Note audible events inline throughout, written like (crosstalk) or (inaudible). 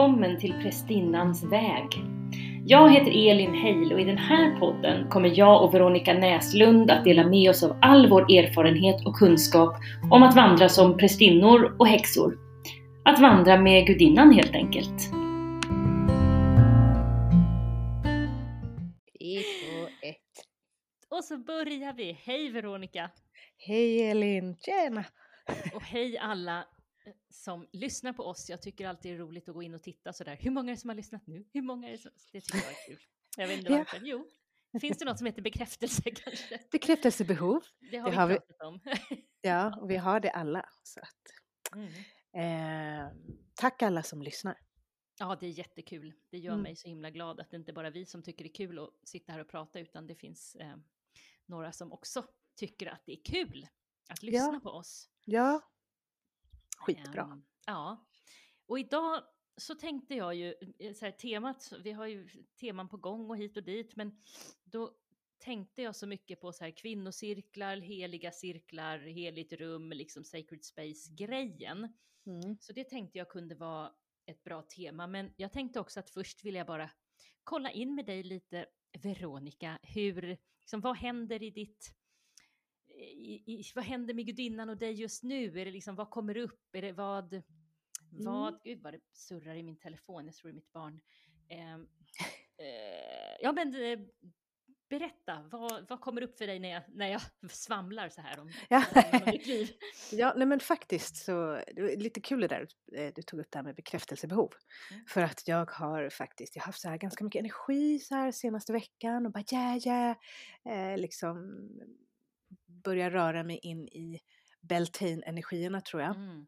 välkommen till Prästinnans väg. Jag heter Elin Heil och i den här podden kommer jag och Veronica Näslund att dela med oss av all vår erfarenhet och kunskap om att vandra som prästinnor och häxor. Att vandra med gudinnan helt enkelt. Tre, två, ett. Och så börjar vi. Hej Veronica! Hej Elin! Tjena! Och hej alla som lyssnar på oss. Jag tycker alltid det är roligt att gå in och titta sådär. Hur många är det som har lyssnat nu? Hur många är det som... Det tycker jag är kul. Jag vet inte varför. Jo, finns det något som heter bekräftelse (laughs) kanske? Bekräftelsebehov. Det har Det vi har vi. pratat om. (laughs) Ja, och vi har det alla. Så att, Mm. eh, tack alla som lyssnar. Ja, det är jättekul. Det gör Mm. mig så himla glad att det inte bara är vi som tycker det är kul att sitta här och prata, utan det finns eh, några som också tycker att det är kul att lyssna Ja. på oss. Ja, skitbra. Ehm, ja, och idag så tänkte jag ju, eh, så här, temat, vi har ju teman på gång och hit och dit, men då tänkte jag så mycket på så här kvinnocirklar, heliga cirklar, heligt rum, liksom sacred space-grejen. Mm. Så det tänkte jag kunde vara ett bra tema, men jag tänkte också att först vill jag bara kolla in med dig lite, Veronica, hur, liksom, vad händer i ditt i, i, vad händer med gudinnan och dig just nu? Är det liksom, vad kommer upp? Är det vad, vad, gud vad det surrar i min telefon, jag tror det är mitt barn. Ehm, (laughs) eh, ja men eh, berätta, vad, vad kommer upp för dig när jag, när jag (laughs) svamlar så här om, Ja. om mitt liv? (laughs) Ja, nej men faktiskt så, det var lite kul det där eh, du tog upp det här med bekräftelsebehov. Mm. För att jag har faktiskt, jag har haft så här ganska mycket energi så här senaste veckan och bara ja, ja, eh, liksom börja röra mig in i Beltane-energierna tror jag. Mm.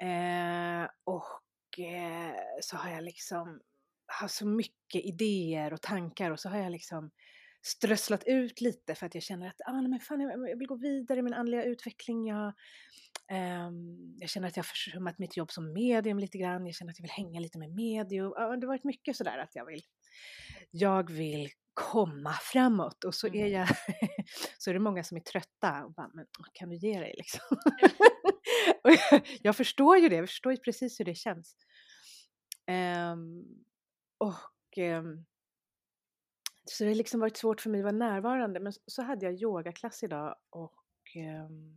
Eh, och eh, så har jag liksom har så mycket idéer och tankar och så har jag liksom strösslat ut lite för att jag känner att ah, nej, men fan, jag, vill gå vidare i min andliga utveckling. Jag, ehm, jag känner att jag har försummat mitt jobb som medium lite grann. Jag känner att jag vill hänga lite med medium. Ja, det har varit mycket sådär att jag vill, jag vill komma framåt och så är Mm. jag, (laughs) så är det många som är trötta och bara, men kan du ge dig liksom? (laughs) jag, jag förstår ju det, jag förstår ju precis hur det känns. Ehm, och ehm, så det har liksom varit svårt för mig att vara närvarande. Men så hade jag yogaklass idag och ehm,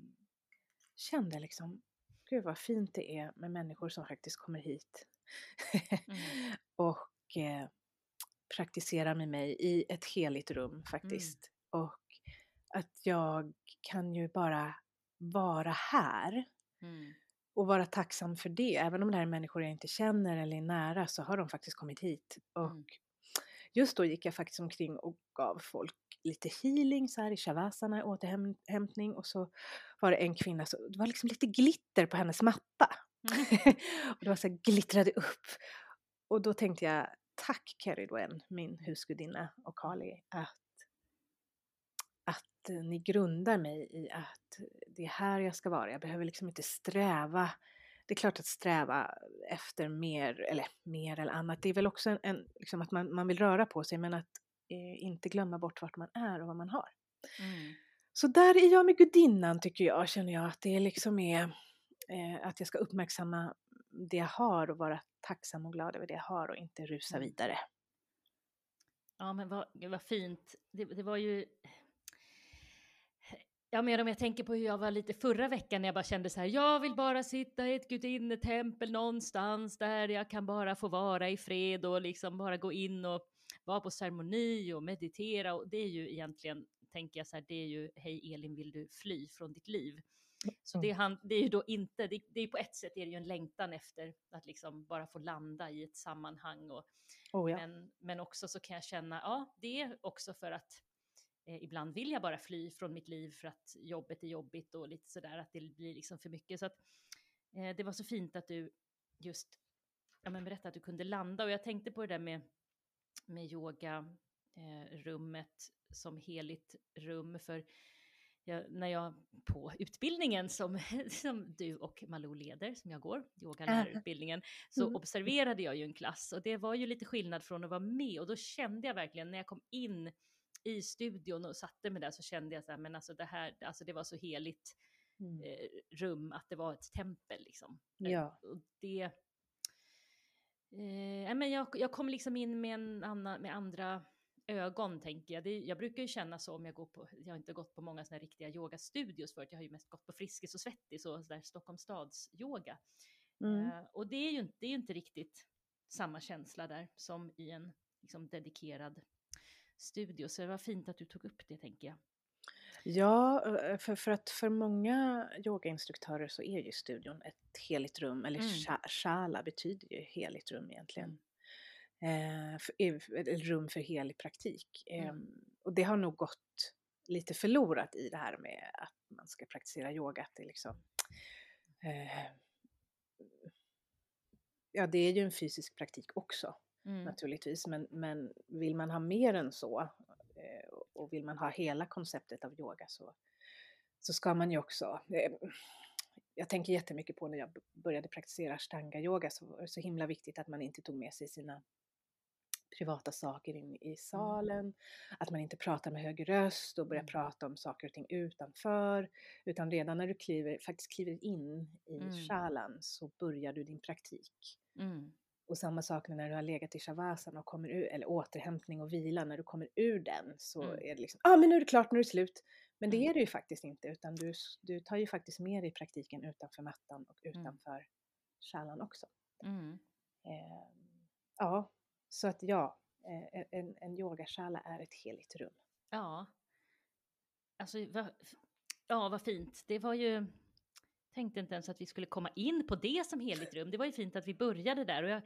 kände liksom, gud vad fint det är med människor som faktiskt kommer hit. Mm. (laughs) och eh, praktiserar med mig i ett heligt rum faktiskt. Och att jag kan ju bara vara här Mm. och vara tacksam för det. Även om det här är människor jag inte känner eller är nära så har de faktiskt kommit hit. Och Mm. just då gick jag faktiskt omkring och gav folk lite healing så här i shavasana, återhämtning och så var det en kvinna, så, det var liksom lite glitter på hennes matta. Mm. (laughs) och det var så här, glittrade upp. Och då tänkte jag, tack Keridwen, min husgudinna och Kali, att, att eh, ni grundar mig i att det är här jag ska vara. Jag behöver liksom inte sträva. Det är klart att sträva efter mer, eller mer eller annat, det är väl också en, en liksom att man, man vill röra på sig men att eh, inte glömma bort vart man är och vad man har. Mm. Så där är jag med gudinnan tycker jag, känner jag att det liksom är eh, att jag ska uppmärksamma det jag har och vara tacksam och glad över det jag har och inte rusa Mm. vidare. Ja, men vad, vad fint. Det, det var ju... Ja, men om jag tänker på hur jag var lite förra veckan när jag bara kände så här, jag vill bara sitta i ett gudinnetempel någonstans där jag kan bara få vara i fred och liksom bara gå in och vara på ceremoni och meditera och det är ju egentligen, tänker jag så här, det är ju, hej Elin, vill du fly från ditt liv? Så det, han, det är ju då inte, det, det är på ett sätt är det ju en längtan efter att liksom bara få landa i ett sammanhang och Oh, ja. men, men också så kan jag känna, ja, det är också för att eh, ibland vill jag bara fly från mitt liv för att jobbet är jobbigt och lite sådär, att det blir liksom för mycket. Så att eh, det var så fint att du just ja, men berättade att du kunde landa och jag tänkte på det där med, med yoga, eh, rummet som heligt rum för jag, när jag på utbildningen som, (laughs) som du och Malou leder, som jag går, yogalärarutbildningen, (laughs) så Mm. observerade jag ju en klass och det var ju lite skillnad från att vara med och då kände jag verkligen när jag kom in i studion och satte mig där så kände jag så här, men alltså det här, alltså det var så heligt Mm. eh, rum att det var ett tempel liksom. Eh, Ja. Och det, Eh, men jag, jag kom liksom in med, en annan, med andra ögon, tänker jag. Det, jag brukar ju känna så om jag går på, jag har inte gått på många sådana riktiga yogastudios förut, jag har ju mest gått på Friskis och Svettis och sådär Stockholms stads yoga. Mm. Eh, och det är, ju inte, det är inte riktigt samma känsla där som i en liksom, dedikerad studio. Så det var fint att du tog upp det, tänker jag. Ja, eh, för, för att för många yogainstruktörer så är ju studion ett heligt rum, eller mm. shala betyder ju heligt rum egentligen. Eh, rum för helig praktik. Mm. Eh, och det har nog gått lite förlorat i det här med att man ska praktisera yoga. Att det liksom, eh, ja, det är ju en fysisk praktik också mm. naturligtvis, men, men vill man ha mer än så eh, och vill man ha hela konceptet av yoga så, så ska man ju också eh, jag tänker jättemycket på när jag började praktisera ashtanga-yoga så var det så himla viktigt att man inte tog med sig sina privata saker in i mm. salen, att man inte pratar med hög röst och börjar mm. prata om saker och ting utanför, utan redan när du kliver, faktiskt kliver in i mm. shalan så börjar du din praktik. Mm. Och samma sak när du har legat i shavasana och kommer ur, eller återhämtning och vila, när du kommer ur den så mm. är det liksom, ja ah, men nu är det klart, nu är det slut. Men det mm. är det ju faktiskt inte, utan du, du tar ju faktiskt med dig praktiken utanför mattan och mm. utanför mm. shalan också. Eh, ja, så att ja, eh, en, en yogashala är ett heligt rum. Ja. Alltså, va, ja vad fint. Det var ju, tänkte inte ens att vi skulle komma in på det som heligt rum. Det var ju fint att vi började där och jag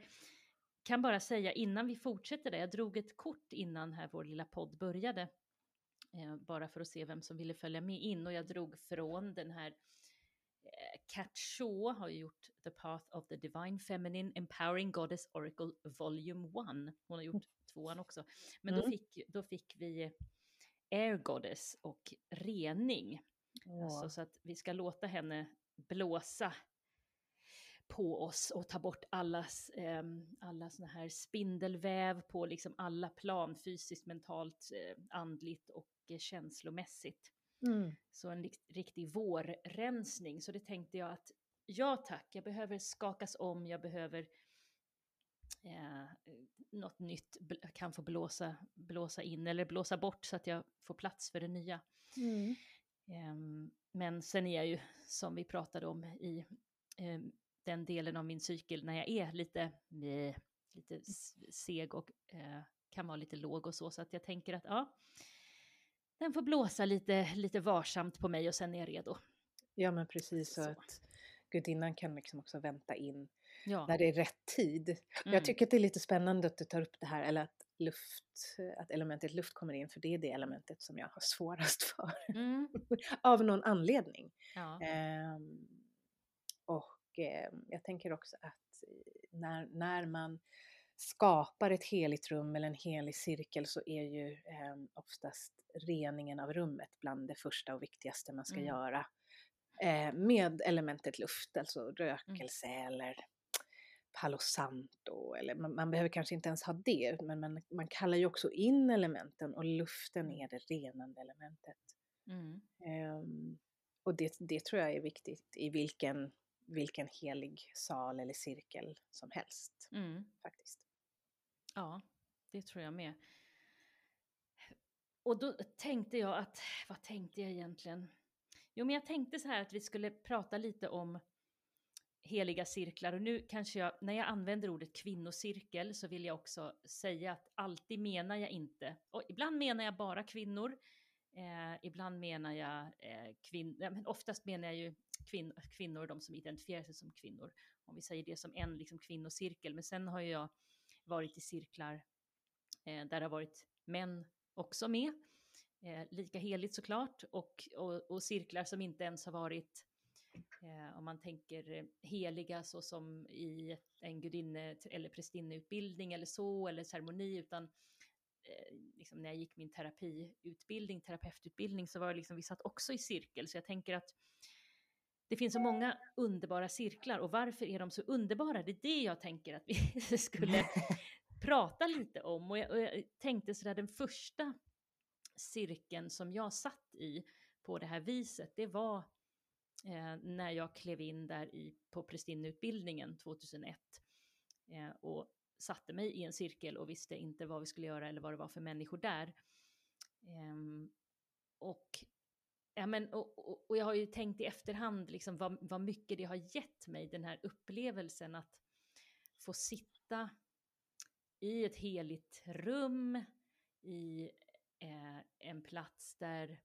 kan bara säga innan vi fortsätter där, jag drog ett kort innan här vår lilla podd började. Eh, bara för att se vem som ville följa med in och jag drog från den här eh, Kat Shaw har gjort The Path of the Divine Feminine Empowering Goddess Oracle Volume 1. Hon har gjort tvåan också. Men mm. då, fick, då fick vi Air Goddess och rening. Oh. Alltså, så att vi ska låta henne blåsa på oss och ta bort allas, eh, alla såna här spindelväv på liksom alla plan, fysiskt, mentalt, eh, andligt och eh, känslomässigt. Mm. Så en riktig vårrensning. Så det tänkte jag att ja tack, jag behöver skakas om, jag behöver eh, något nytt kan få blåsa, blåsa in eller blåsa bort så att jag får plats för det nya. Mm. Um, men sen är jag ju, som vi pratade om i eh, den delen av min cykel, när jag är lite, nej, lite seg och eh, kan vara lite låg och så, så att jag tänker att ja, den får blåsa lite, lite varsamt på mig och sen är jag redo. Ja, men precis så, så. att gudinnan kan liksom också vänta in ja. när det är rätt tid. Mm. Jag tycker att det är lite spännande att du tar upp det här, eller att luft, att elementet luft kommer in, för det är det elementet som jag har (laughs) svårast för. Mm. (laughs) Av någon anledning. Ja. Um, och um, jag tänker också att när, när man skapar ett heligt rum eller en helig cirkel så är ju um, oftast reningen av rummet bland det första och viktigaste man ska mm. göra. Uh, med elementet luft, alltså mm. rökelse mm. eller Palo Santo, eller man, man, behöver kanske inte ens ha det, men man, man kallar ju också in elementen och luften är det renande elementet. Mm. Um, och det, det tror jag är viktigt i vilken, vilken helig sal eller cirkel som helst. Mm. Faktiskt. Ja, det tror jag med. Och då tänkte jag att, vad tänkte jag egentligen? Jo, men jag tänkte så här att vi skulle prata lite om heliga cirklar. Och nu kanske jag, när jag använder ordet kvinnocirkel så vill jag också säga att alltid menar jag inte, och ibland menar jag bara kvinnor, eh, ibland menar jag eh, kvinnor, men oftast menar jag ju kvin kvinnor, de som identifierar sig som kvinnor, om vi säger det som en liksom, kvinnocirkel. Men sen har jag varit i cirklar eh, där det har varit män också med, eh, lika heligt såklart, och, och, och cirklar som inte ens har varit Eh, om man tänker eh, heliga så som i en gudinne eller prästinneutbildning eller så, eller ceremoni, utan Eh, liksom när jag gick min terapiutbildning, terapeututbildning, så var det liksom, vi satt också i cirkel, så jag tänker att det finns så många underbara cirklar och varför är de så underbara? Det är det jag tänker att vi (laughs) skulle prata lite om. Och jag, och jag tänkte sådär, den första cirkeln som jag satt i på det här viset, det var eh, när jag klev in där i, på prästinneutbildningen 2001. eh, och satte mig i en cirkel och visste inte vad vi skulle göra eller vad det var för människor där. Um, och, ja, men, och, och, och, jag har ju tänkt i efterhand liksom vad, vad mycket det har gett mig, den här upplevelsen att få sitta i ett heligt rum, i eh, en plats där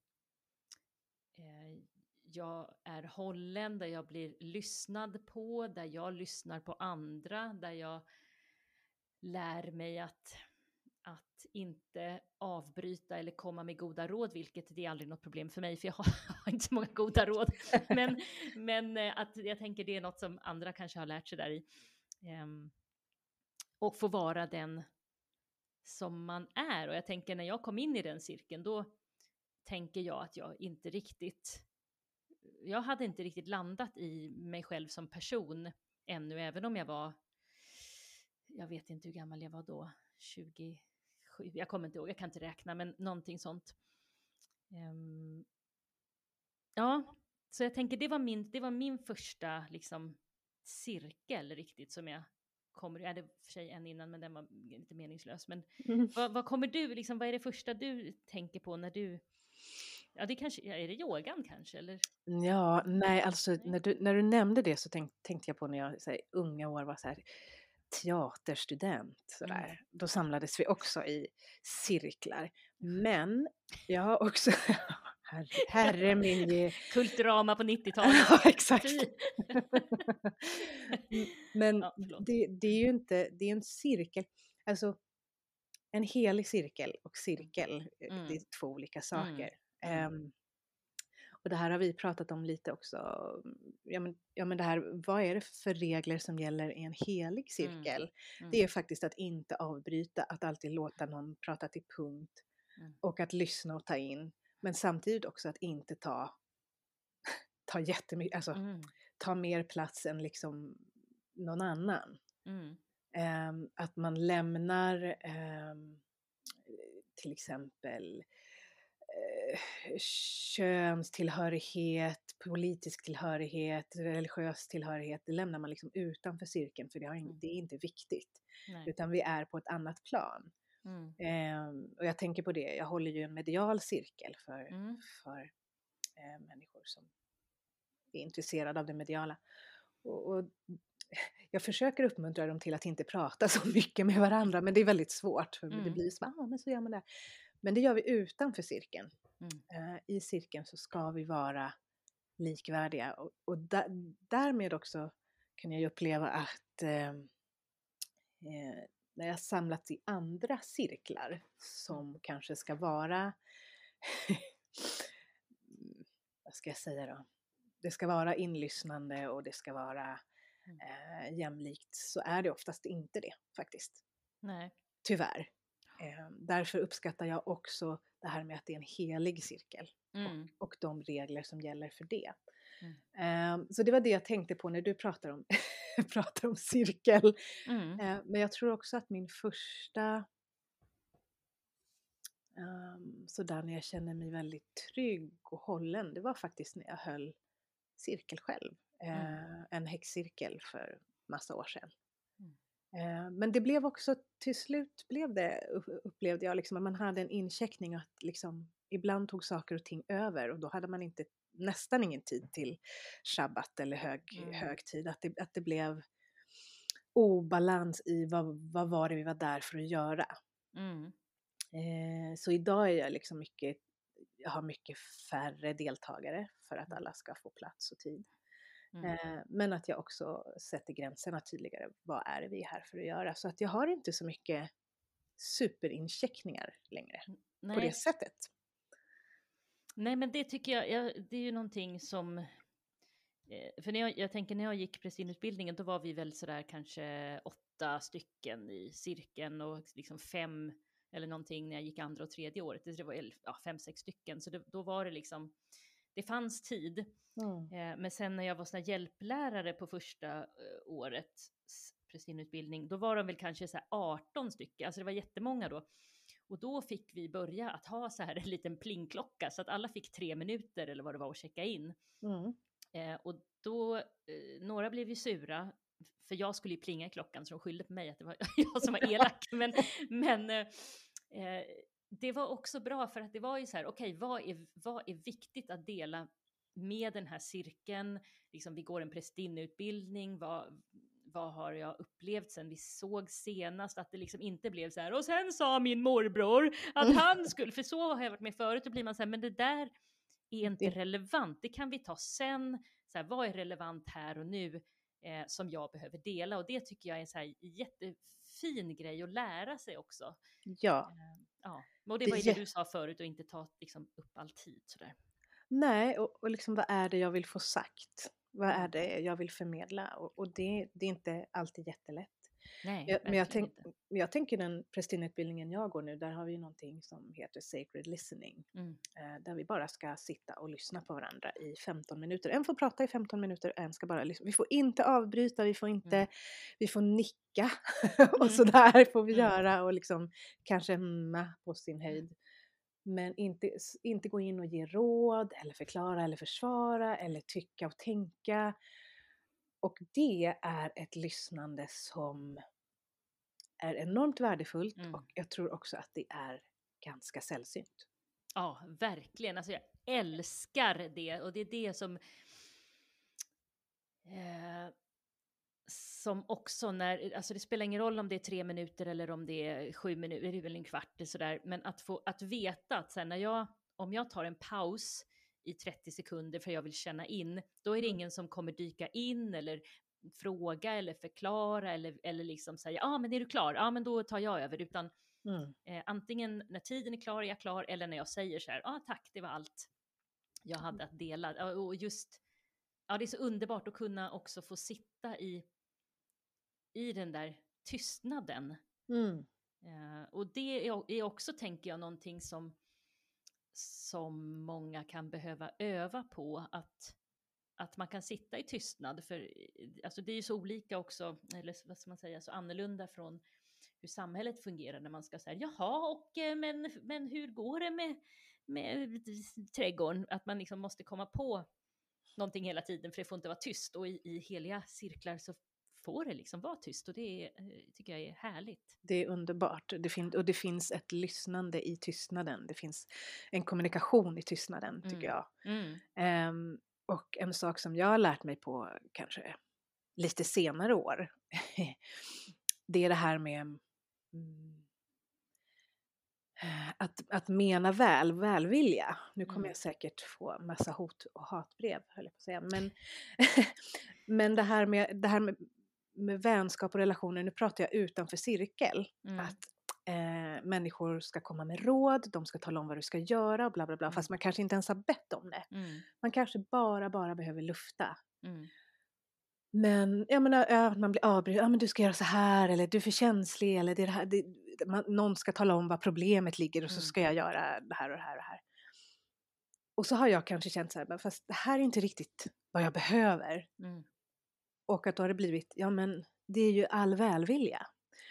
eh, jag är hållen, där jag blir lyssnad på, där jag lyssnar på andra, där jag lär mig att, att inte avbryta eller komma med goda råd, vilket det är aldrig något problem för mig, för jag (laughs) har, inte så många goda råd. (laughs) Men, men eh, att jag tänker det är något som andra kanske har lärt sig där i. Um, och få vara den som man är. Och jag tänker när jag kom in i den cirkeln, då tänker jag att jag inte riktigt, jag hade inte riktigt landat i mig själv som person ännu, även om jag var, jag vet inte hur gammal jag var då, 27, jag kommer inte ihåg, jag kan inte räkna, men någonting sånt. Um, ja, så jag tänker det var min, det var min första liksom cirkel riktigt som jag kommer, jag hade för sig en innan men den var lite meningslös. Men mm. (laughs) vad, vad, kommer du, liksom, vad är det första du tänker på när du, ja det kanske, är det yogan kanske eller? Ja, nej alltså nej. När, du, när du nämnde det så tänk, tänkte jag på när jag så här, unga år var så här teaterstudent. Sådär. Mm. Då samlades vi också i cirklar. Men jag har också, (laughs) Herre, herre min ge... (laughs) Kulturama på 90-talet. (laughs) ja, exakt. Men ja, det, det, är ju inte, det är en cirkel. Alltså, en helig cirkel och cirkel, eh, mm. det är två olika saker. Mm. Um, och det här har vi pratat om lite också. Ja men, ja men det här, vad är det för regler som gäller i en helig mm. cirkel? Mm. Det är faktiskt att inte avbryta, att alltid låta någon prata till punkt mm. och att lyssna och ta in. Men samtidigt också att inte ta, ta jättemycket, alltså mm. ta mer plats än liksom någon annan. Mm. Um, att man lämnar um, till exempel könstillhörighet, politisk tillhörighet, religiös tillhörighet, det lämnar man liksom utanför cirkeln för det, har, mm. det är inte viktigt. Nej. Utan vi är på ett annat plan. Mm. Eh, och jag tänker på det, jag håller ju en medial cirkel för, mm. för eh, människor som är intresserade av det mediala. Och, och, (laughs) jag försöker uppmuntra dem till att inte prata så (laughs) mycket med varandra, men det är väldigt svårt. För mm. Det blir så, ah, men så gör man det. Men det gör vi utanför cirkeln. Mm. Eh, I cirkeln så ska vi vara likvärdiga och, och da, därmed också kan jag uppleva att ehm, eh, när jag samlats i andra cirklar som mm. kanske ska vara, (laughs) vad ska jag säga då, det ska vara inlyssnande och det ska vara mm. eh, jämlikt så är det oftast inte det faktiskt. Nej. Tyvärr. Eh, därför uppskattar jag också det här med att det är en helig cirkel mm. och, och de regler som gäller för det. Mm. Eh, så det var det jag tänkte på när du pratar om (laughs) pratar om cirkel. Mm. Eh, men jag tror också att min första um, sådär när jag känner mig väldigt trygg och hållen, det var faktiskt när jag höll cirkel själv. Mm. En häxcirkel för massa år sedan. Eh, men det blev också, till slut blev det, upplevde jag liksom att man hade en incheckning att liksom ibland tog saker och ting över och då hade man inte nästan ingen tid till shabbat eller hög, mm. högtid. Att det, att det blev obalans i vad, vad var det vi var där för att göra. Mm. Eh, så idag är jag liksom mycket, jag har mycket färre deltagare för att mm. alla ska få plats och tid. Mm. Eh, men att jag också sätter gränserna tydligare. Vad är det vi är här för att göra? Så att jag har inte så mycket superincheckningar längre Nej. på det sättet. Nej, men det tycker jag, jag det är ju någonting som eh, för när jag, jag tänker när jag gick prästinutbildningen då var vi väl sådär kanske åtta stycken i cirkeln och liksom fem eller någonting när jag gick andra och tredje året. Det var ja, fem, sex stycken. Så det, då var det liksom, det fanns tid. Mm. Eh, men sen när jag var sån hjälplärare på första eh, året prästinutbildning, då var de väl kanske så 18 stycken, alltså det var jättemånga då. Och då fick vi börja att ha så här (laughs) en liten plingklocka så att alla fick tre minuter eller vad det var att checka in. Mm. Eh, och då, eh, några blev ju sura för jag skulle ju plinga i klockan så de skyllde på mig att det var (laughs) jag som var (laughs) elak. men men eh, det var också bra för att det var ju så här, okej, okay, vad, är, vad är viktigt att dela med den här cirkeln? Liksom, vi går en prästinneutbildning, vad, vad har jag upplevt sen vi såg senast? Att det liksom inte blev så här, och sen sa min morbror att (laughs) han skulle, för så har jag varit med förut, då blir man så här, men det där är inte relevant, det kan vi ta sen. Så här, vad är relevant här och nu eh, som jag behöver dela? Och det tycker jag är en så här jättefin grej att lära sig också. Ja. Ja. Och det var ju det du sa förut, och inte ta liksom, upp all tid sådär. Nej, och, och liksom vad är det jag vill få sagt? Vad är det jag vill förmedla? Och, och det, det, är inte alltid jättelätt. Nej, jag, men jag, tänk, jag tänker den prästinneutbildningen jag går nu, där har vi någonting som heter sacred listening. Mm. Eh, där vi bara ska sitta och lyssna på varandra i 15 minuter. En får prata i 15 minuter, en ska bara lyssna. Vi får inte avbryta, vi får inte, mm. vi får nicka (laughs) och mm. sådär får vi mm. göra och liksom kanske hemma på sin höjd. Men inte, inte gå in och ge råd eller förklara eller försvara eller tycka och tänka. Och det är ett lyssnande som är enormt värdefullt mm. och jag tror också att det är ganska sällsynt. Ja, verkligen. Alltså jag älskar det och det är det som eh, som också när, alltså det spelar ingen roll om det är tre minuter eller om det är sju minuter, eller en kvart sådär, men att få, att veta att sen när jag, om jag tar en paus i 30 sekunder för jag vill känna in, då är det mm. ingen som kommer dyka in eller fråga eller förklara eller, eller liksom säga, ja ah, men är du klar? Ja ah, men då tar jag över, utan mm. eh, antingen när tiden är klar är jag klar eller när jag säger så här, ja ah, tack det var allt jag hade att dela. Och just, ja det är så underbart att kunna också få sitta i i den där tystnaden. Mm. Uh, och det är, är, också, tänker jag, någonting som, som många kan behöva öva på. Att, att man kan sitta i tystnad. För alltså det är ju så olika också, eller vad ska man säga, så annorlunda från hur samhället fungerar när man ska säga jaha, och, eh, men, men hur går det med, med trädgården? Att man liksom måste komma på någonting hela tiden, för det får inte vara tyst. Och i, i heliga cirklar så får det liksom vara tyst och det är, eh, tycker jag är härligt. Det är underbart det fin- och det finns ett lyssnande i tystnaden. Det finns en kommunikation i tystnaden tycker mm. jag. Mm. Um, och en sak som jag har lärt mig på kanske lite senare år, (laughs) det är det här med mm, att, att mena väl, välvilja. Nu kommer mm. jag säkert få massa hot och hatbrev, höll jag på att säga. Men, (laughs) men det här med, det här med med vänskap och relationer, nu pratar jag utanför cirkel, mm. att eh, människor ska komma med råd, de ska tala om vad du ska göra och bla bla bla, mm. fast man kanske inte ens har bett om det. Mm. Man kanske bara, bara behöver lufta. Mm. Men jag menar, man blir avbruten, ja men du ska göra så här eller du är för känslig eller det, det här, det, man, någon ska tala om var problemet ligger och så mm. ska jag göra det här och det här och det här. Och så har jag kanske känt så här, fast det här är inte riktigt vad jag behöver. Mm. Och att då har det blivit, ja men det är ju all välvilja.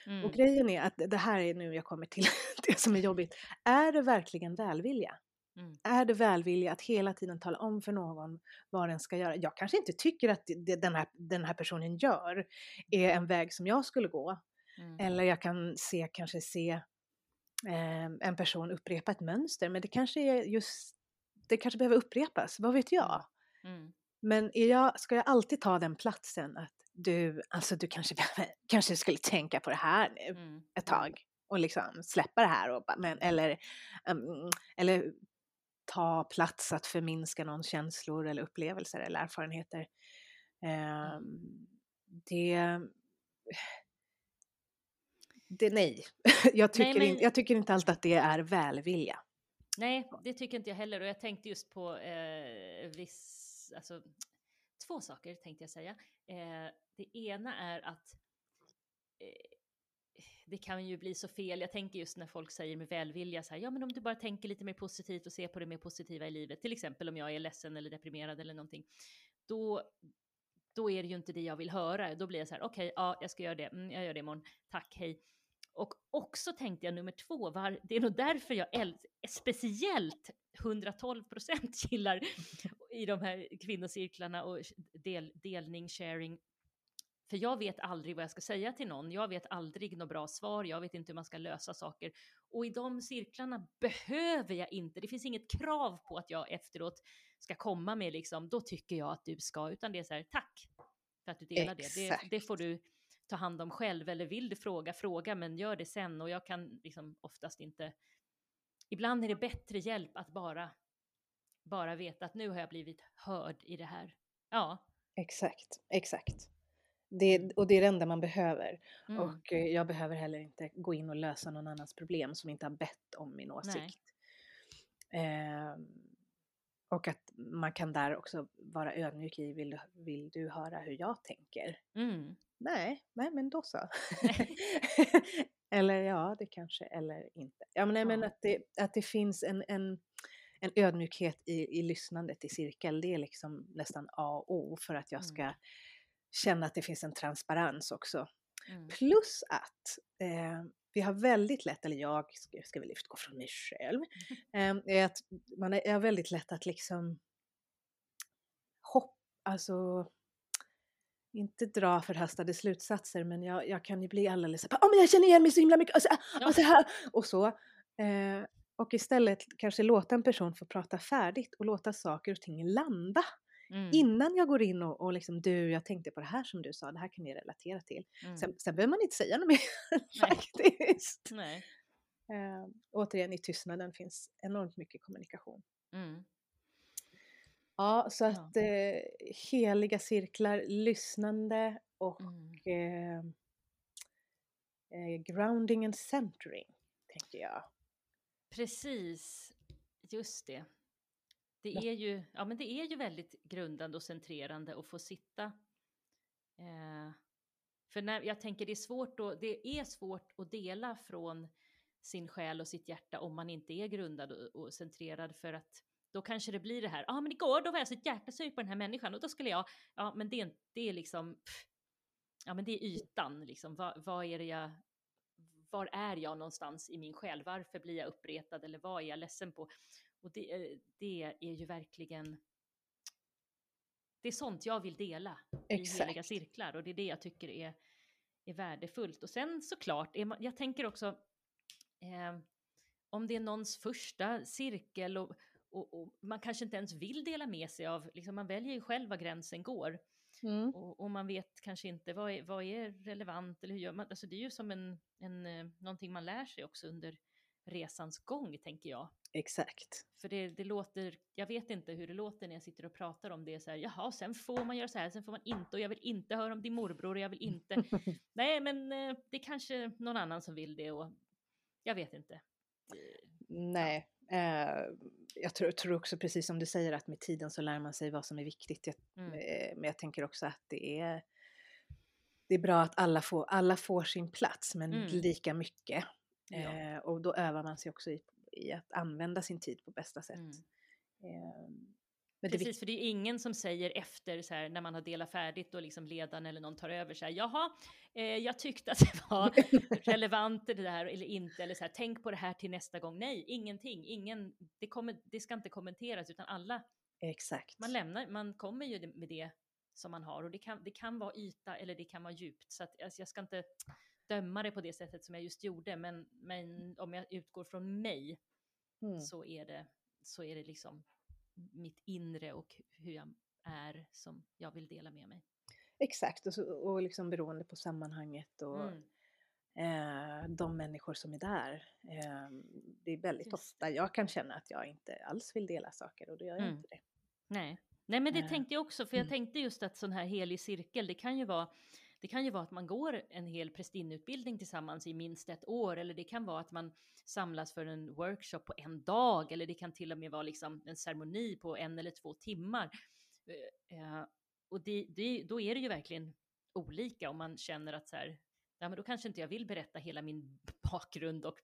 Mm. Och grejen är att det här är nu jag kommer till (laughs) det som är jobbigt. Är det verkligen välvilja? Mm. Är det välvilja att hela tiden tala om för någon vad den ska göra? Jag kanske inte tycker att det, den, här, den här personen gör är en väg som jag skulle gå. Mm. Eller jag kan se, kanske se eh, en person upprepa ett mönster, men det kanske är just, det kanske behöver upprepas, vad vet jag? Mm. Men jag, ska jag alltid ta den platsen att du, alltså du kanske, (laughs) kanske skulle tänka på det här nu mm. ett mm. tag och liksom släppa det här och, men, eller, um, eller ta plats att förminska någons känslor eller upplevelser eller erfarenheter. Um, det, det, nej. (laughs) jag, tycker nej men... inte, jag tycker inte alltid att det är välvilja. Nej, det tycker inte jag heller och jag tänkte just på eh, viss alltså, två saker tänkte jag säga. Eh, det ena är att eh, det kan ju bli så fel. Jag tänker just när folk säger med välvilja så här, ja men om du bara tänker lite mer positivt och ser på det mer positiva i livet, till exempel om jag är ledsen eller deprimerad eller någonting, då, då är det ju inte det jag vill höra. Då blir jag så här, okej, okay, ja, jag ska göra det, mm, jag gör det imorgon, tack, hej. Och också tänkte jag nummer två, var, det är nog därför jag speciellt 112 procent (laughs) gillar i de här kvinnocirklarna och del, delning, sharing. För jag vet aldrig vad jag ska säga till någon, jag vet aldrig något bra svar, jag vet inte hur man ska lösa saker. Och i de cirklarna behöver jag inte, det finns inget krav på att jag efteråt ska komma med liksom, då tycker jag att du ska, utan det är så här, tack för att du delar det. det. Det får du ta hand om själv, eller vill du fråga, fråga, men gör det sen. Och jag kan liksom oftast inte, ibland är det bättre hjälp att bara, bara veta att nu har jag blivit hörd i det här. Ja. Exakt, exakt. Det, och det är det enda man behöver. Mm. Och eh, jag behöver heller inte gå in och lösa någon annans problem som inte har bett om min åsikt. Eh, och att man kan där också vara ödmjuk i, vill, vill du höra hur jag tänker? Mm. Nej, nej men då så. (laughs) eller ja, det kanske, eller inte. Ja, men, nej, men att, det, att det finns en, en, en ödmjukhet i, i lyssnandet i cirkel, det är liksom nästan A och O för att jag ska mm. känna att det finns en transparens också. Mm. Plus att eh, vi har väldigt lätt, eller jag ska, ska väl utgå från mig själv, mm. (laughs) eh, är att man är, är väldigt lätt att liksom hoppa, alltså inte dra förhastade slutsatser men jag, jag kan ju bli alldeles såhär, oh, men jag känner igen mig så himla mycket och så, och så här och så. Eh, och istället kanske låta en person få prata färdigt och låta saker och ting landa. Mm. Innan jag går in och, och liksom, du, jag tänkte på det här som du sa, det här kan ni relatera till. Mm. Sen, sen behöver man inte säga något mer (laughs) faktiskt. Nej. Eh, återigen, i tystnaden finns enormt mycket kommunikation. Mm. Ja, så att ja. Eh, heliga cirklar, lyssnande och mm. eh, eh, grounding and centering, tänker jag. Precis, just det. Det är, ju, ja, men det är ju väldigt grundande och centrerande att få sitta. Eh, för när, jag tänker det är, svårt att, det är svårt att dela från sin själ och sitt hjärta om man inte är grundad och, och centrerad för att då kanske det blir det här, ja ah, men igår då var jag så jäkla sur på den här människan och då skulle jag, ja men det, det är liksom, pff, ja men det är ytan liksom, vad, vad är det jag, var är jag någonstans i min själ, varför blir jag uppretad eller vad är jag ledsen på? Och det, eh, det är ju verkligen, det är sånt jag vill dela Exakt. i heliga cirklar och det är det jag tycker är, är värdefullt. Och sen såklart, är man, jag tänker också, eh, om det är någons första cirkel och och, och, man kanske inte ens vill dela med sig av, liksom man väljer ju själv var gränsen går. Mm. Och, och, man vet kanske inte vad är, vad är relevant eller hur gör man, alltså det är ju som en, en, eh, någonting man lär sig också under resans gång tänker jag. Exakt. För det, det låter, jag vet inte hur det låter när jag sitter och pratar om det så här, jaha, sen får man göra så här, sen får man inte och jag vill inte höra om din morbror och jag vill inte. (laughs) Nej, men eh, det är kanske någon annan som vill det och jag vet inte. Nej, Eh, jag tror, tror, också precis som du säger att med tiden så lär man sig vad som är viktigt. Jag, mm. eh, men jag tänker också att det är, det är bra att alla får, alla får sin plats men mm. lika mycket. Ja. Eh, och då övar man sig också i, i, att använda sin tid på bästa sätt. Mm. Ehm, men Precis, det för det är ingen som säger efter så här, när man har delat färdigt och liksom ledaren eller någon tar över så här, jaha, eh, jag tyckte att det var (laughs) relevant det där eller inte, eller så här, tänk på det här till nästa gång. Nej, ingenting, ingen, det, kommer, det ska inte kommenteras utan alla, Exakt. man lämnar, man kommer ju med det som man har och det kan, det kan vara yta eller det kan vara djupt. Så att, alltså, jag ska inte döma det på det sättet som jag just gjorde, men, men om jag utgår från mig mm. så, är det, så är det liksom mitt inre och hur jag är som jag vill dela med mig. Exakt, och, så, och liksom beroende på sammanhanget och mm. eh, de människor som är där. Eh, det är väldigt Just. ofta jag kan känna att jag inte alls vill dela saker och då gör jag mm. inte det. Nej. Nej, men det eh. tänkte jag också, för jag mm. tänkte just att sån här helig cirkel, det kan ju vara det kan ju vara att man går en hel prästinneutbildning tillsammans i minst ett år, eller det kan vara att man samlas för en workshop på en dag, eller det kan till och med vara liksom en ceremoni på en eller två timmar. Eh, eh, och det, det, då är det ju verkligen olika om man känner att så här, ja, men då kanske inte jag vill berätta hela min (laughs) bakgrund och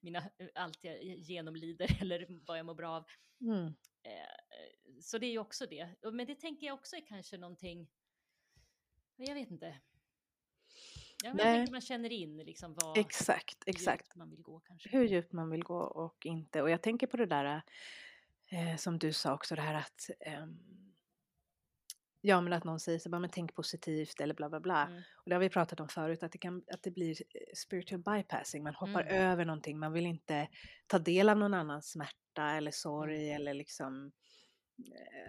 mina, allt jag genomlider (laughs) eller vad jag mår bra av. Mm. Eh, så det är ju också det. Men det tänker jag också är kanske någonting, jag vet inte, Ja, men man känner in liksom vad, exakt, exakt. man vill gå kanske. Hur djupt man vill gå och inte. Och jag tänker på det där eh, som du sa också, det här att eh, Ja, men att någon säger så bara, men tänk positivt eller bla bla bla. Mm. Och det har vi pratat om förut, att det, kan, att det blir eh, spiritual bypassing. Man hoppar Mm. över någonting, man vill inte ta del av någon annans smärta eller sorg Mm. eller liksom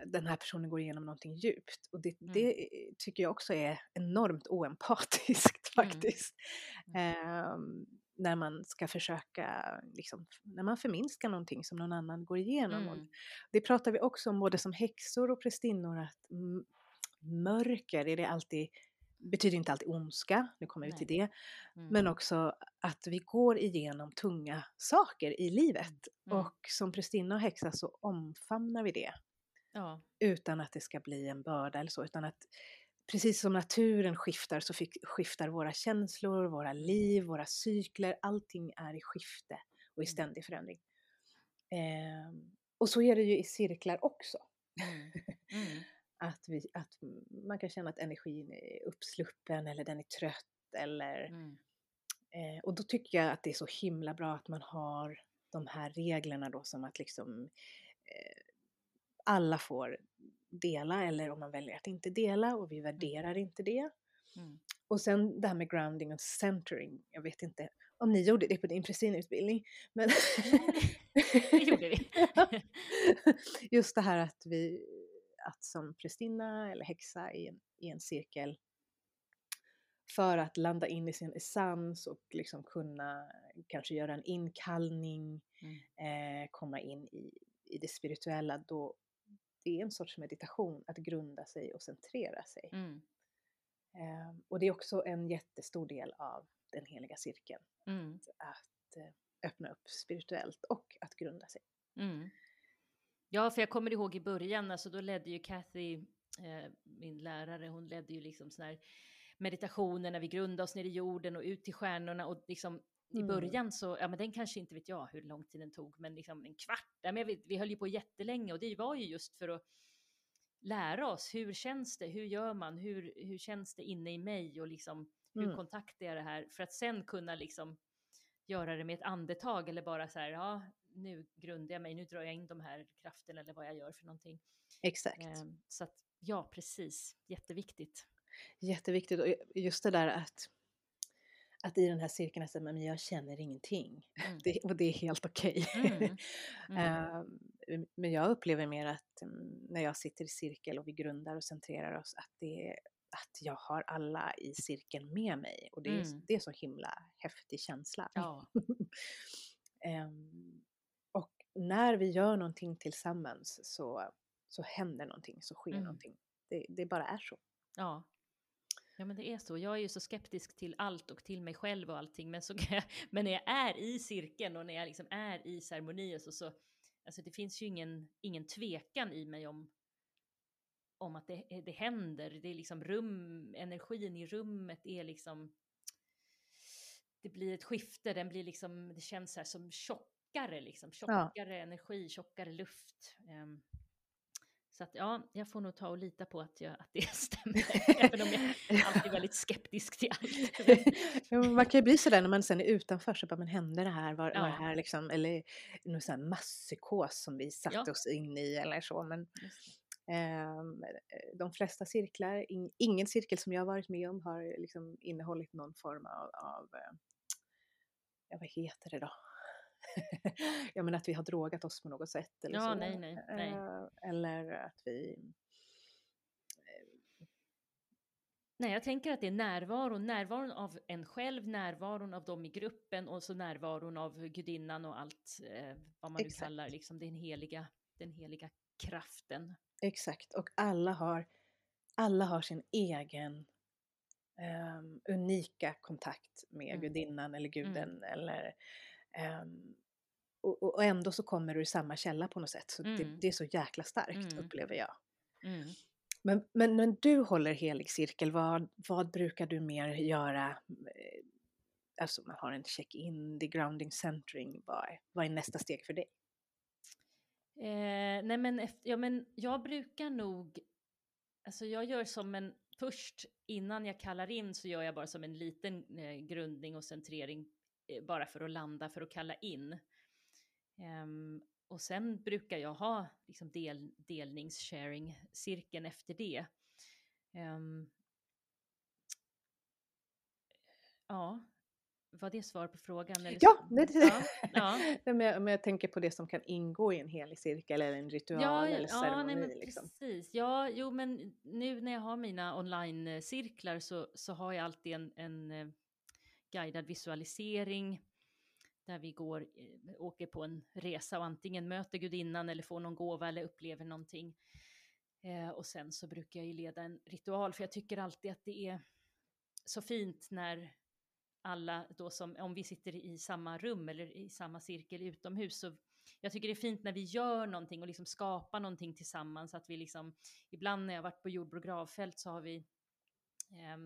den här personen går igenom någonting djupt. Och det, Mm. det eh, tycker jag också är enormt oempatiskt (laughs) Mm. faktiskt. Ehm, när man ska försöka, liksom, när man förminskar någonting som någon annan går igenom. Mm. det pratar vi också om både som häxor och prästinnor att mörker är det alltid, betyder inte alltid ondska, nu kommer vi till det, Mm. men också att vi går igenom tunga saker i livet. Mm. Och som prästinna och häxa så omfamnar vi det Ja. utan att det ska bli en börda eller så, utan att precis som naturen skiftar så fick, skiftar våra känslor, våra liv, våra cykler, allting är i skifte och i Mm. ständig förändring. Ehm, och så är det ju i cirklar också. Mm. Mm. (laughs) Att, vi, att man kan känna att energin är uppsluppen eller den är trött eller Mm. Eh, och då tycker jag att det är så himla bra att man har de här reglerna då som att liksom eh, alla får dela eller om man väljer att inte dela och vi värderar inte det. Mm. Och sen det här med grounding och centering. Jag vet inte om ni gjorde det på din prästinneutbildning. Men Det (laughs) gjorde vi. (laughs) Just det här att vi, att som prästinna eller häxa i en, i en cirkel för att landa in i sin essens och liksom kunna kanske göra en inkallning, Mm. eh, komma in i, i det spirituella, då det är en sorts meditation att grunda sig och centrera sig. Mm. Eh, och det är också en jättestor del av den heliga cirkeln, Mm. att eh, öppna upp spirituellt och att grunda sig. Mm. Ja, för jag kommer ihåg i början, alltså då ledde ju Kathy, eh, min lärare, hon ledde ju liksom sån här meditationer när vi grundade oss ner i jorden och ut till stjärnorna och liksom i Mm. början så, ja men den kanske inte vet jag hur lång tid den tog, men liksom en kvart, ja, men vet, vi höll ju på jättelänge och det var ju just för att lära oss, hur känns det, hur gör man, hur, hur känns det inne i mig och liksom hur Mm. kontaktar jag det här för att sen kunna liksom göra det med ett andetag eller bara så här, ja nu grundar jag mig, nu drar jag in de här krafterna eller vad jag gör för någonting. Exakt. Ehm, så att ja, precis, jätteviktigt. Jätteviktigt och just det där att, att i den här cirkeln att säga, men jag känner ingenting. Mm. Det, och det är helt okej. Mm. (laughs) Mm. Ehm, men jag upplever mer att mm, när jag sitter i cirkel och vi grundar och centrerar oss att, det, att jag har alla i cirkeln med mig. Och det är, Mm. det är så himla häftig känsla. Ja. (laughs) Ehm, och när vi gör någonting tillsammans så, så händer någonting, så sker Mm. någonting. Det, det bara är så. Ja. Ja men det är så. Jag är ju så skeptisk till allt och till mig själv och allting. Men, så jag, (laughs) men när jag är i cirkeln och när jag liksom är i ceremonier så, så alltså det finns ju ingen, ingen tvekan i mig om, om att det, det händer. Det är liksom rum, energin i rummet är liksom, det blir ett skifte, den blir liksom, det känns här som tjockare liksom, tjockare energi, tjockare luft. Ehm, så att ja, jag får nog ta och lita på att, jag, att det (laughs) stämmer, (laughs) även om jag alltid är väldigt skeptisk till allt. (laughs) Ja, man kan ju bli sådär när man sen är utanför, så bara, men hände det här? Var, var det Ja. här liksom, eller någon sån här masspsykos som vi satte Ja. oss in i eller så. Men ehm, de flesta cirklar, in, ingen cirkel som jag varit med om har liksom innehållit någon form av, av eh, ja vad heter det då? (laughs) ja men att vi har drogat oss på något sätt eller Ja, så. nej, nej, nej. Eh, Eller att vi Nej, jag tänker att det är närvaron, närvaron av en själv, närvaron av dem i gruppen och så närvaron av gudinnan och allt eh, vad man nu kallar liksom den heliga, den heliga kraften. Exakt, och alla har, alla har sin egen ehm, unika kontakt med Mm. gudinnan eller Mm. guden. Eller, ehm, och, och ändå så kommer du i samma källa på något sätt. Så det, Mm. det är så jäkla starkt Mm. upplever jag. Mm. Men, men när du håller helig cirkel, vad, vad brukar du mer göra? Alltså man har en check-in, the grounding centering. Vad är, vad är nästa steg för dig? Eh, nej men, efter, ja, men jag brukar nog, alltså jag gör som en, först innan jag kallar in så gör jag bara som en liten eh, grundning och centrering bara för att landa, för att kalla in. Ehm, och sen brukar jag ha liksom del, delnings-sharing-cirkeln efter det. Um, ja, var det svar på frågan? Eller Ja, nej, ja, ja. (laughs) Men, jag, men jag tänker på det som kan ingå i en helig cirkel eller en ritual Ja, eller ja, ceremoni. nej, men liksom. precis. Ja, jo, men nu när jag har mina online-cirklar så, så har jag alltid en, en eh, guidad visualisering där vi går, eh, åker på en resa och antingen möter gudinnan eller får någon gåva eller upplever någonting. Eh, och sen så brukar jag ju leda en ritual, för jag tycker alltid att det är så fint när alla då som, om vi sitter i samma rum eller i samma cirkel utomhus, så jag tycker det är fint när vi gör någonting och liksom skapar någonting tillsammans, att vi liksom, ibland när jag varit på Jordbro gravfält så har vi eh,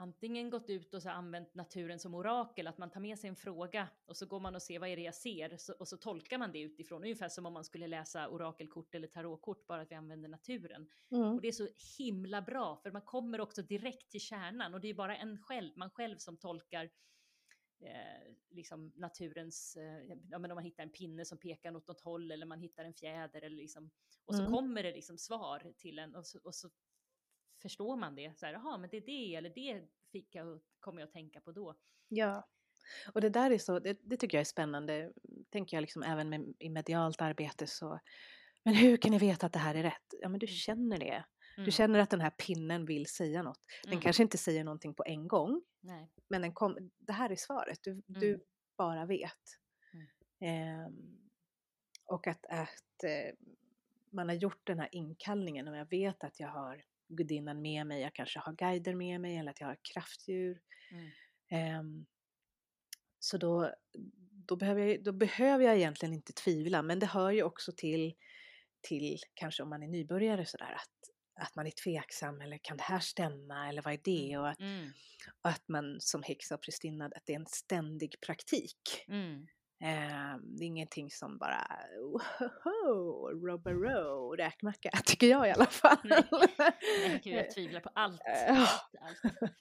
antingen gått ut och så använt naturen som orakel, att man tar med sig en fråga och så går man och ser vad är det jag ser så, och så tolkar man det utifrån, ungefär som om man skulle läsa orakelkort eller tarotkort, bara att vi använder naturen. Mm. Och det är så himla bra, för man kommer också direkt till kärnan och det är bara en själv, man själv som tolkar eh, liksom naturens, eh, ja men om man hittar en pinne som pekar åt något håll eller man hittar en fjäder eller liksom, och så Mm. kommer det liksom svar till en och så, och så förstår man det, så här, jaha, men det är det eller det fick jag, kommer jag att tänka på då. Ja. Och det där är så, det, det tycker jag är spännande, tänker jag liksom även med, i medialt arbete så, men hur kan ni veta att det här är rätt? Ja men du Mm. känner det. Mm. Du känner att den här pinnen vill säga något. Den Mm. kanske inte säger någonting på en gång, Nej. men den kom, det här är svaret, du, du Mm. bara vet. Mm. Ehm, och att, att eh, man har gjort den här inkallningen och jag vet att jag har gudinnan med mig, jag kanske har guider med mig eller att jag har kraftdjur. Mm. Ehm, så då, då, behöver jag, då behöver jag egentligen inte tvivla, men det hör ju också till, till kanske om man är nybörjare sådär att, att man är tveksam eller kan det här stämma eller vad är det? Och att, Mm. och att man som häxa och prästinna, att det är en ständig praktik. Mm. Ehm, det är ingenting som bara woho, robaro, räkmacka, (laughs) tycker jag i alla fall. Nej. Nej, gud, jag (laughs) tvivlar på allt. Eh, allt, allt. (laughs)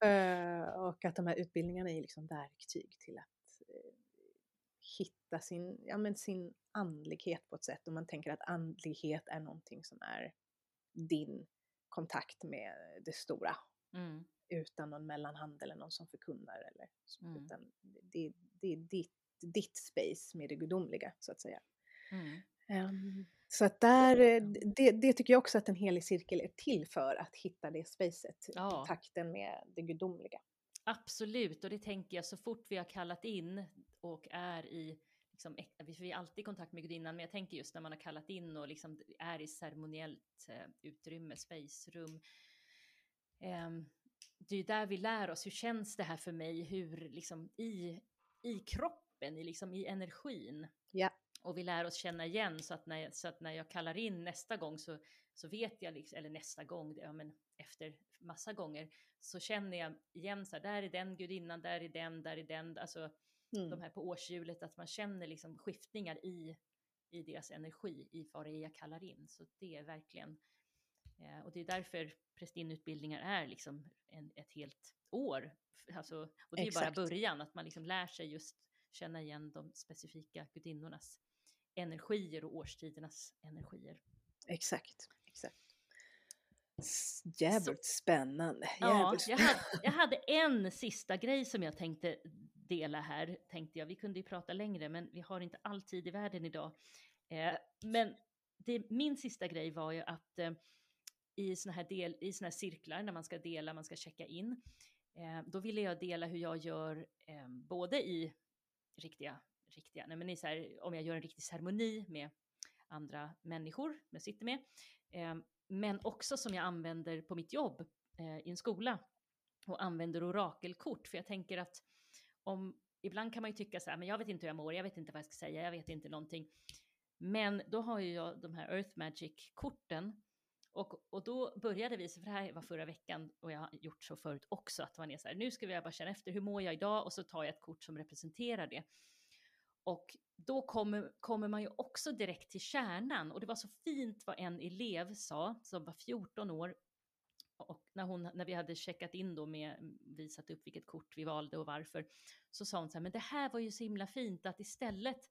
Eh, och att de här utbildningarna är liksom verktyg till att eh, hitta sin, ja, men sin andlighet på ett sätt. Och man tänker att andlighet är någonting som är din kontakt med det stora Mm. Utan någon mellanhand eller någon som förkunnar. Eller, Mm. utan det, det är ditt, ditt space med det gudomliga så att säga. Mm. Ehm, så att där, eh, det, det tycker jag också att en helig cirkel är till för, att hitta det spacet, Ja. kontakten med det gudomliga. Absolut, och det tänker jag så fort vi har kallat in och är i, liksom, vi är alltid i kontakt med gudinnan, men jag tänker just när man har kallat in och liksom är i ceremoniellt eh, utrymme, space, rum. Det är där vi lär oss, hur känns det här för mig, hur liksom i, i kroppen, i, liksom, i energin. Ja. Och vi lär oss känna igen så att när så att när jag kallar in nästa gång så, så vet jag, liksom, eller nästa gång, ja, men efter massa gånger, så känner jag igen så här, där är den gudinnan, där är den, där är den, alltså Mm. de här på årshjulet, att man känner liksom skiftningar i, i deras energi, i vad det är jag kallar in. Så det är verkligen, eh, och det är därför prästinneutbildningar är liksom en, ett helt år. Alltså, och det är ju bara Exakt. början, att man liksom lär sig just känna igen de specifika gudinnornas energier och årstidernas energier. Exakt, exakt. Jävligt spännande. Ja, Jävligt jag hade, jag hade en sista grej som jag tänkte dela här, tänkte jag. Vi kunde ju prata längre, men vi har inte all tid i världen idag. Eh, men det, min sista grej var ju att eh, i såna här, del, i såna här cirklar, när man ska dela, man ska checka in, eh, då ville jag dela hur jag gör eh, både i riktiga, riktiga, nej men i så här, om jag gör en riktig ceremoni med andra människor jag sitter med, eh, men också som jag använder på mitt jobb eh, i en skola och använder orakelkort, för jag tänker att om, ibland kan man ju tycka så här, men jag vet inte hur jag mår, jag vet inte vad jag ska säga, jag vet inte någonting. Men då har ju jag de här Earth Magic-korten och, och då började vi, för det här var förra veckan och jag har gjort så förut också, att man är så här, nu ska vi bara känna efter, hur mår jag idag? Och så tar jag ett kort som representerar det. Och då kommer, kommer man ju också direkt till kärnan. Och det var så fint vad en elev sa, som var 14 år, och när, hon, när vi hade checkat in då med, visat upp vilket kort vi valde och varför, så sa hon så här, men det här var ju så himla fint att istället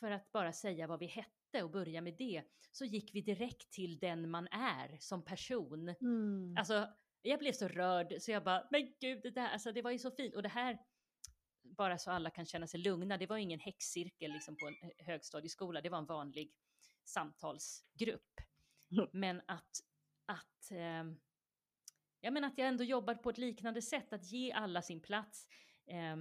för att bara säga vad vi hette möte och börja med det, så gick vi direkt till den man är som person. Mm. Alltså, jag blev så rörd så jag bara, men gud, det där, alltså det var ju så fint. Och det här, bara så alla kan känna sig lugna, det var ingen häxcirkel liksom på en högstadieskola, det var en vanlig samtalsgrupp. Mm. Men att, att, eh, ja, men att jag ändå jobbar på ett liknande sätt, att ge alla sin plats, eh,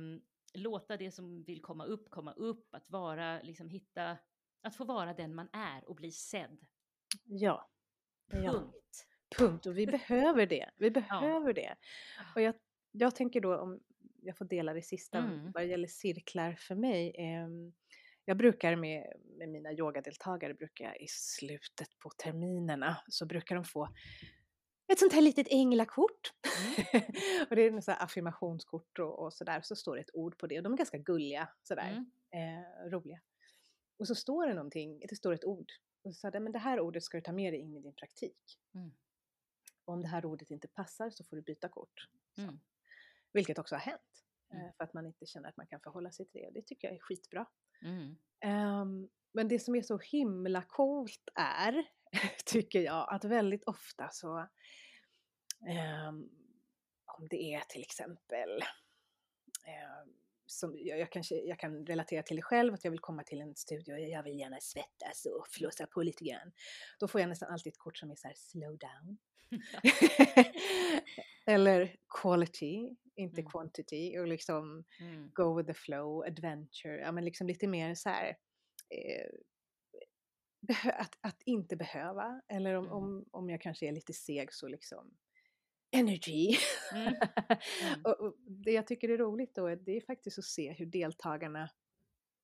låta det som vill komma upp komma upp, att vara, liksom hitta, att få vara den man är och bli sedd. Ja. ja. Punkt. Punkt. Och vi (laughs) behöver det. Vi behöver det. Och jag, jag tänker då om jag får dela det sista Mm. vad det gäller cirklar för mig. ehm, jag brukar med, med mina yogadeltagare, brukar jag i slutet på terminerna så brukar de få ett sånt här litet änglakort. (laughs) och det är här affirmationskort och, och sådär. Så står det ett ord på det och de är ganska gulliga sådär. Mm. Eh, roliga. Och så står det någonting, det står ett ord. Och så sa jag, men det här ordet ska du ta med dig in i din praktik. Mm. Om det här ordet inte passar så får du byta kort. Mm. Vilket också har hänt. eh, Mm. För att man inte känner att man kan förhålla sig till det. Och det tycker jag är skitbra. Ehm, men det som är så himla coolt är, (laughs) tycker jag, att väldigt ofta så ehm, om det är till exempel ehm, som jag, jag, kanske, jag kan relatera till det själv, att jag vill komma till en studio och jag vill gärna svettas och flåsa på lite grann. Då får jag nästan alltid ett kort som är så här slow down. (laughs) Eller quality, inte Mm. quantity. Och liksom Mm. go with the flow, adventure, ja men liksom lite mer så här eh, att, att inte behöva. Eller om, Mm. om, om jag kanske är lite seg så liksom energy. Mm. (laughs) Mm. och, och det jag tycker är roligt då är, det är faktiskt att se hur deltagarna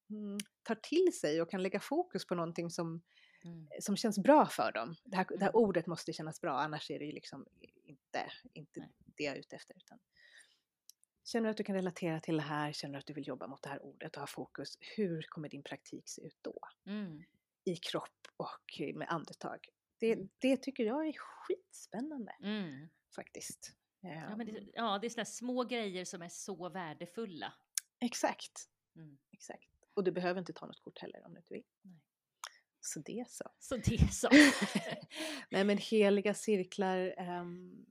mm, tar till sig och kan lägga fokus på någonting som, Mm. som känns bra för dem. Det här, det här Mm. ordet måste kännas bra, annars är det ju liksom inte, inte Nej. det jag är ute efter. Utan känner du att du kan relatera till det här, känner du att du vill jobba mot det här ordet och ha fokus, hur kommer din praktik se ut då? Mm. I kropp och med andetag. Det, det tycker jag är skitspännande Mm. Faktiskt. Ja, men Ehm, det, ja, det är sådana små grejer som är så värdefulla. Exakt, Mm. exakt. Och du behöver inte ta något kort heller om du inte vill. Nej. Så det så. Så det så. (laughs) Nej men heliga cirklar, ehm,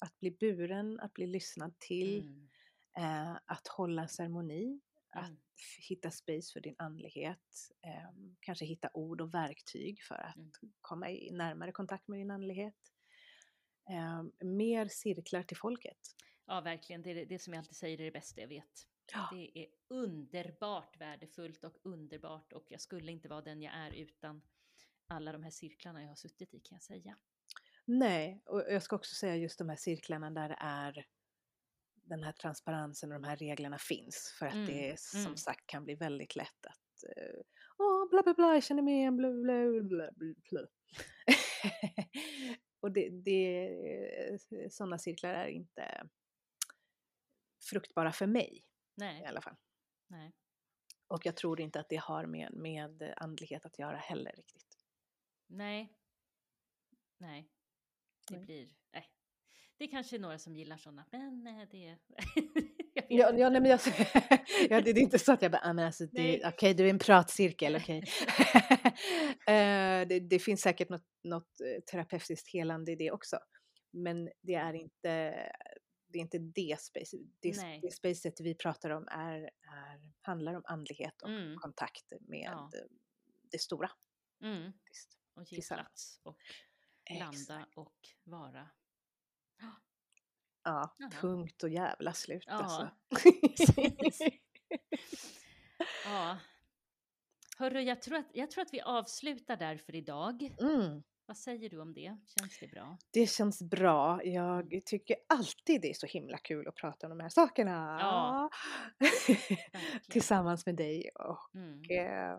att bli buren, att bli lyssnad till, Mm. eh, att hålla ceremoni, att Mm. f- hitta space för din andlighet, ehm, kanske hitta ord och verktyg för att Mm. komma i närmare kontakt med din andlighet. Ehm, mer cirklar till folket. Ja, verkligen. Det, är det, som jag alltid säger är det bästa jag vet. Ja. Det är underbart värdefullt och underbart och jag skulle inte vara den jag är utan alla de här cirklarna jag har suttit i kan jag säga. Nej, och jag ska också säga just de här cirklarna där det är den här transparensen och de här reglerna finns. För att Mm, det som mm. sagt kan bli väldigt lätt att eh, Åh, bla bla bla, jag känner mig bla bla bla bla bla. (laughs) (laughs) och det, det, sådana cirklar är inte fruktbara för mig i Nej, alla fall. nej. Och jag tror inte att det har med, med andlighet att göra heller riktigt. Nej. Nej. Det Nej. blir... Nej. Det är kanske några som gillar sådana, men eh, det... (laughs) Ja, ja, nej, men jag, (laughs) ja, det, det är inte så att jag bara, ah, men alltså, okej du är en pratcirkel, okej. (laughs) Eh, det, det finns säkert något, något eh, terapeutiskt helande i det också. Men det är inte det, är inte det space. Det, det spacet vi pratar om är, är, handlar om andlighet och Mm. kontakt med Ja. det stora. Mm. Och ge plats och landa Exakt. och vara. Ja, Jaha. punkt och jävla slut Ja, alltså. (laughs) (laughs) Ja. Hörru, jag tror, att, jag tror att vi avslutar där för idag. mm. Vad säger du om det? Känns det bra? Det känns bra. Jag tycker alltid det är så himla kul att prata om de här sakerna. Ja. (laughs) Tillsammans med dig och Mm. eh,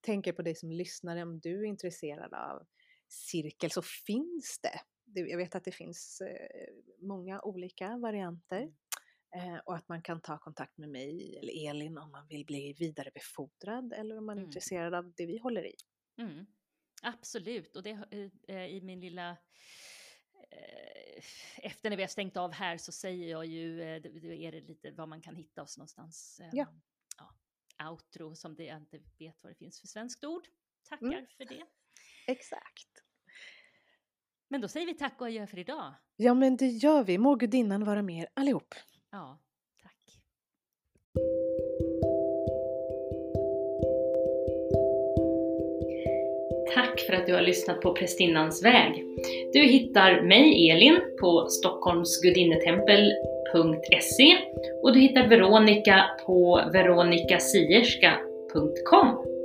tänker på dig som lyssnare. Om du är intresserad av cirkel så finns det. Det- Jag vet att det finns eh, många olika varianter. Mm. Eh, och att man kan ta kontakt med mig eller Elin om man vill bli vidarebefordrad eller om man är Mm. intresserad av det vi håller i. Mm. Absolut, och det eh, i min lilla efter när vi har stängt av här så säger jag ju, det är det lite var man kan hitta oss någonstans. Ja. ja, outro som det jag inte vet vad det finns för svenskt ord. tackar Mm. för det. Exakt. Men då säger vi tack och adjö för idag. Ja, men det gör vi. Må gudinnan vara med er allihop. Ja, tack. Tack för att du har lyssnat på Prästinnans väg. Du hittar mig, Elin, på stockholmsgudinnetempel.se och du hittar Veronica på veronicasierska.com.